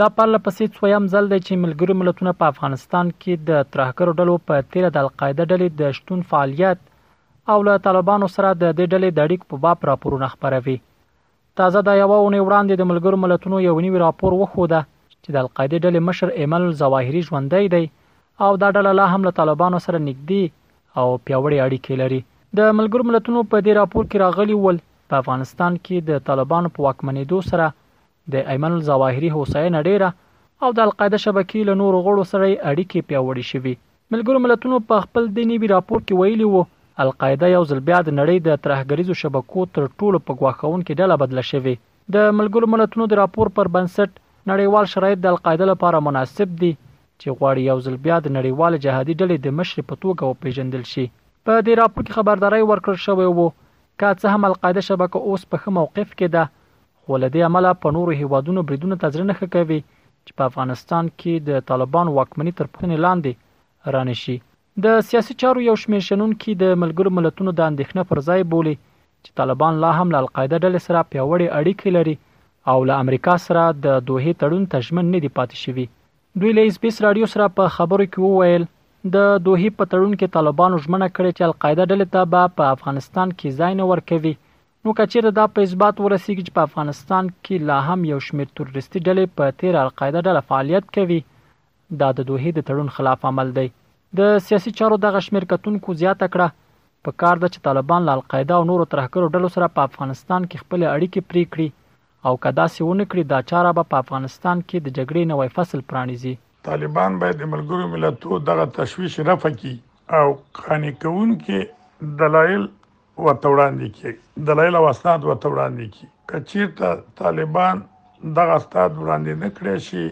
دا پرله پسې څویم ځل دی چې ملګري ملتونه په افغانستان کې د ترهګرو ډلو په تېره د القاعده ډلې د شتون فعالیت او له طالبانو سره د دې ډلې د اړیکو په باب راپورونه خپروي. تازه دا یوه اونۍ وړاندې د ملګرو ملتونو یو نوي راپور وښوده چې د القاعده ډلې مشر ایمن الظواهري ژوندی دی او دا ډله لا هم له طالبانو سره نږدې او پیاوړې اړیکې لري. د ملګرو ملتونو په دې راپور کې راغلي ول، په افغانستان کې د طالبانو په واکمنېدو سره د ایمن الظواهري هوساینه ډېره او د القاعده شبکې له نورو غړو سره یې اړیکې پیاوړې شوي. ملګرو ملتونو په خپل دې نوي راپور کې ویلي و، القاعده یو ځل بیا د نړۍ د ترهګریزو شبکو تر ټولو په ګواښونکې ډله بدله شوې. د ملګرو ملتونو د راپور پر بنسټ، نړیوال شرایط د القاعده لپاره مناسب دي چې غواړي یو ځل بیا د نړیوالې جهادي ډلې د مشرې په توګه وپېژندل شي. په دې راپور کې خبرداری ورکړل شوی و، که څه هم القاعده شبکه اوس په ښه موقف کې ده، خو له دې امله په نورو هېوادونو بریدونو ته زړه نه ښه کوي چې په افغانستان کې د طالبانو واکمني تر پوښتنې لاندې رانشي. د سیاسي چارو یو شمېر شنونکي د ملګرو ملتونو دا اندېښنه پر ځای بولي چې طالبان لا هم له القاعده ډلې سره پیاوړې اړیکې لري او له امریکا سره د دوحې تړون ته ژمن نه دي پاتې شوي. دوی له ایسبیس راډیو سره په خبرو کې وویل، د دوحې په تړون کې طالبانو ژمنه کړې چې القاعده ډلې ته به په افغانستان کې ځای نه ورکوي نو که چیرته دا په اثبات ورسیږي چې په افغانستان کې لا هم یو شمیر تروریستي ډلې په تیر القاعده ډله فعالیت کوي دا د دوحې د تړون خلاف عمل دی د سیاسي چارو دغه شمیر کتونکو زیاته کړه په کار ده چې طالبان له القاعده او نورو ترهګرو ډلو سره په افغانستان کې خپل اړیکې پرې کړي او که داسې ونه کړي دا چاره به په افغانستان کې د جګړې نوی فصل پرانیزي طالبان باید د ملګرو ملتو دغه تشویش رفع کړي او قانع کوونکي دلایل ورته وړاندې کی دلایل او اسناد ورته وړاندې کی کچیرته طالبان دغه اسناد وړاندې نه کړی شي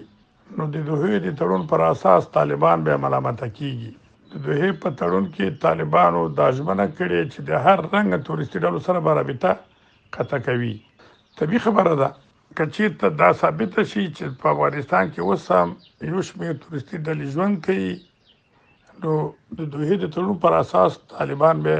نو د دوه د تړون پر اساس طالبان به ملامت کیږي د دوه په تړون کې طالبانو داجمنه کړي چې د هر رنګ تورستي ډلو سره برابرته قطع کوي طبي خبره ده کچیرته دا ثابت شي چې په افغانستان کې اوس هم یو شمېر تورستي ډلې ژوند کوي نو د دوه د تړون پر اساس طالبان به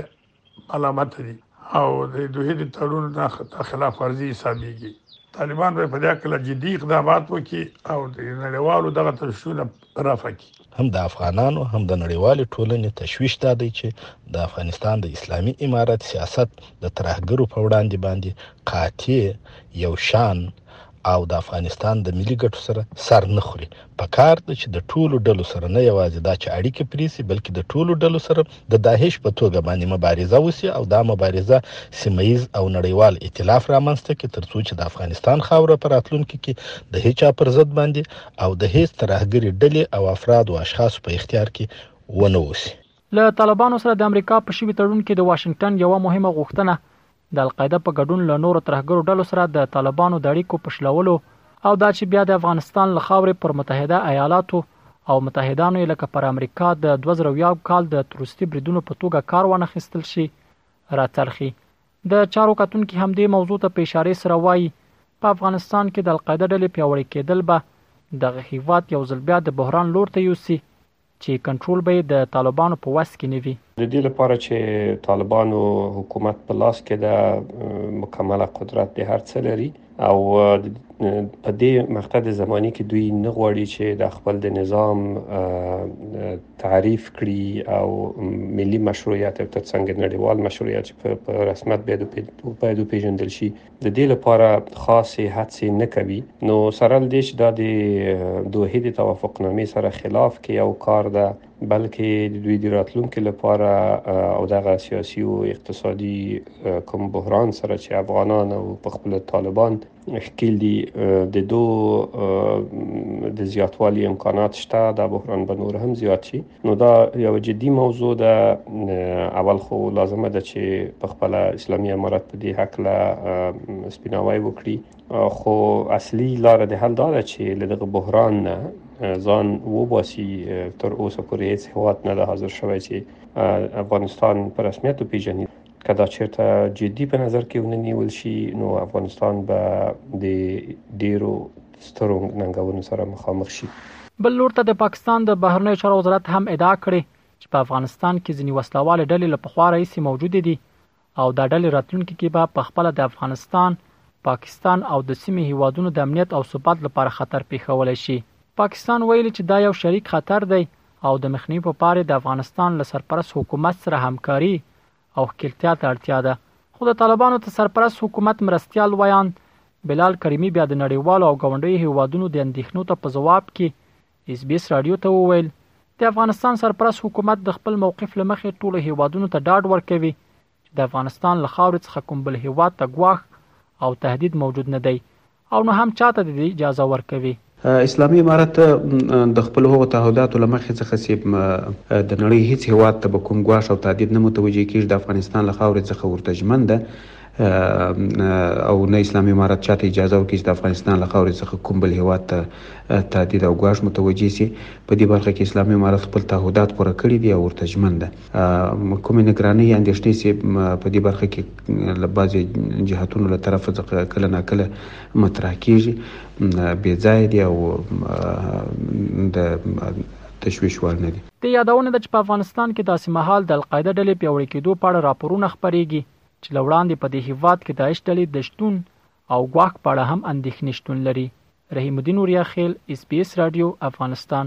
علامت دي او د دوه د تړون نه خلاف ورزي حسابيږي طالبان به په دې اړه جدي اقدامات وکړي او د نړیوالو دغه تشویشونه رفع کړي هم د افغانانو هم د نړیوالې ټولنې تشویش دا دی چې د افغانستان د اسلامي امارت سیاست د ترهګرو په وړاندې باندې قاطع یو شان او د افغانستان د ملي ګټو سره سر نه خوري په کار ده چې د ټولو ډلو سره نه یوازې دا چې اړیکې پرې شي بلکې د ټولو ډلو سره د داهش په توګه باندې مبارزه وشي او دا مبارزه سیمه ییز او نړیوال ائتلاف رامنځته کړي تر څو چې د افغانستان خاوره په راتلونکي کې د هیچا پر ضد باندې او د هیڅ ترهګرې ډلې او افراد او اشخاصو په اختیار کې ونه اوسي. له طالبانو سره د امریکا په شوي تړون کې د واشنګټن یوه مهمه غوښتنه د القاعده په ګډون له نورو ترهګرو ډلو سره د طالبانو د اړیکو په شلولو او دا چې بیا د افغانستان له خاورې پر متحده ایالاتو او متحدانو یې لکه پر امریکا د 2001 کال د تروریستي بریدونو په توګه کار وانخیستل شي راڅرخي د چارو کتونکي همدې موضوع ته په اشاره سره وایي په افغانستان کې د القاعده ډلې پیاوړې کېدل به دغه هیواد یو ځل بیا د بحران لور ته یوسي چې کنټرول به یې د طالبانو په وس کې نه وي. د دې لپاره چې طالبانو حکومت په لاس کې ده، مکمله قدرت د هر څه لري او په دې مقطع د زماني کې دوی نه غواړي چې د خپل د نظام تعریف کړي او ملي مشروعیت او ترڅنګ نړیوال مشروعیت چې په رسمیت باید وپیژندل شي، د دې لپاره خاصې هڅې نه کوي نو سره له دې چې دا د دوحې د توافقنامې سره خلاف کې یو کار ده بلکې د دوی د راتلونکي لپاره او دغه سیاسي او اقتصادي کوم بحران سره چې افغانان او په خپل طالبان ښکیل دي د دو د زیاتوالي امکانات شته دا بحران به نور هم زیات شي نو دا یو جدي موضوع ده اول خو لازمه ده چې په خپل اسلامي امارت په دې حق لا سپیناوی وکړي خو اصلي لار د حل دا ده چې له دغه بحران نه ځان وباسي تر اوسه پورې هیڅ هواد نه ده حاضر شوی چې افغانستان په رسمیت وپیژني که دا چیرته جدي په نظر کې ونیول شي نو افغانستان به د ډیرو سترو ننګونو سره مخامخ شي. بل لور ته د پاکستان د بهرنیو چارو وزارت هم ادعا کړې چې په افغانستان کې ځینې وسلهوالې ډلې له پخوا راهیسې موجودې دي او دا ډلې راتلونکي کې به په خپله د افغانستان، پاکستان او د سیمې هېوادونو د امنیت او ثبات لپاره خطر پېښولی شي. پاکستان ویلي چې دا یو شریک خطر دی او د مخنیوي په پار یې د افغانستان له سرپرست حکومت سره همکاري او ښکیلتیا ته اړتیا ده خو د طالبانو ته سرپرست حکومت مرستیال ویاند بلال کریمی بیا د نړیوالو او ګاونډیو هیوادونو د اندیښنو ته په ځواب کې اس بي اس رادیو ته وویل د افغانستان سرپرست حکومت د خپل موقف لمخې ټولو هیوادونو ته ډاډ ورکوي چې د افغانستان له خاورې څخه کوم بل هیواد ته ګواښ او تهدید موجود نه دی او نه هم چاته د دې اجازه ورکوي. اسلامي امارت د خپلو هغو تعهداتو له مخې څخه چې د نړۍ هیڅ هیواد ته به کوم ګواښ او تهدید نه متوجه کیږي، د افغانستان له خاورې څخه ورته ژمن ده او نه اسلامي امارت چاته اجازه ورکوي چې د افغانستان له خاورې څخه کوم بل هیواد ته تهدید او ګواښ متوجه شي. په دې برخه کې اسلامي امارت خپل تعهدات پوره کړي دي او ورته ژمن ده. کومې نګرانۍ یا اندېښنې چې په دې برخه کې له بعضې جهتونو له طرفه څخه کله ناکله مطرح کېږي بې ځایه دي او د تشویش وړ نه دي. د یادونه ده چې په افغانستان کې داسې مهال د القاعده ډلې پیاوړې کېدو په اړه راپورونه خپرېږي چې له وړاندې په دې هېواد کې داعش ډلې د شتون او ګواښ په اړه هم اندېښنې شتون لري. رحیم الدین اوریا خېل، ایس بي ایس راډیو، افغانستان.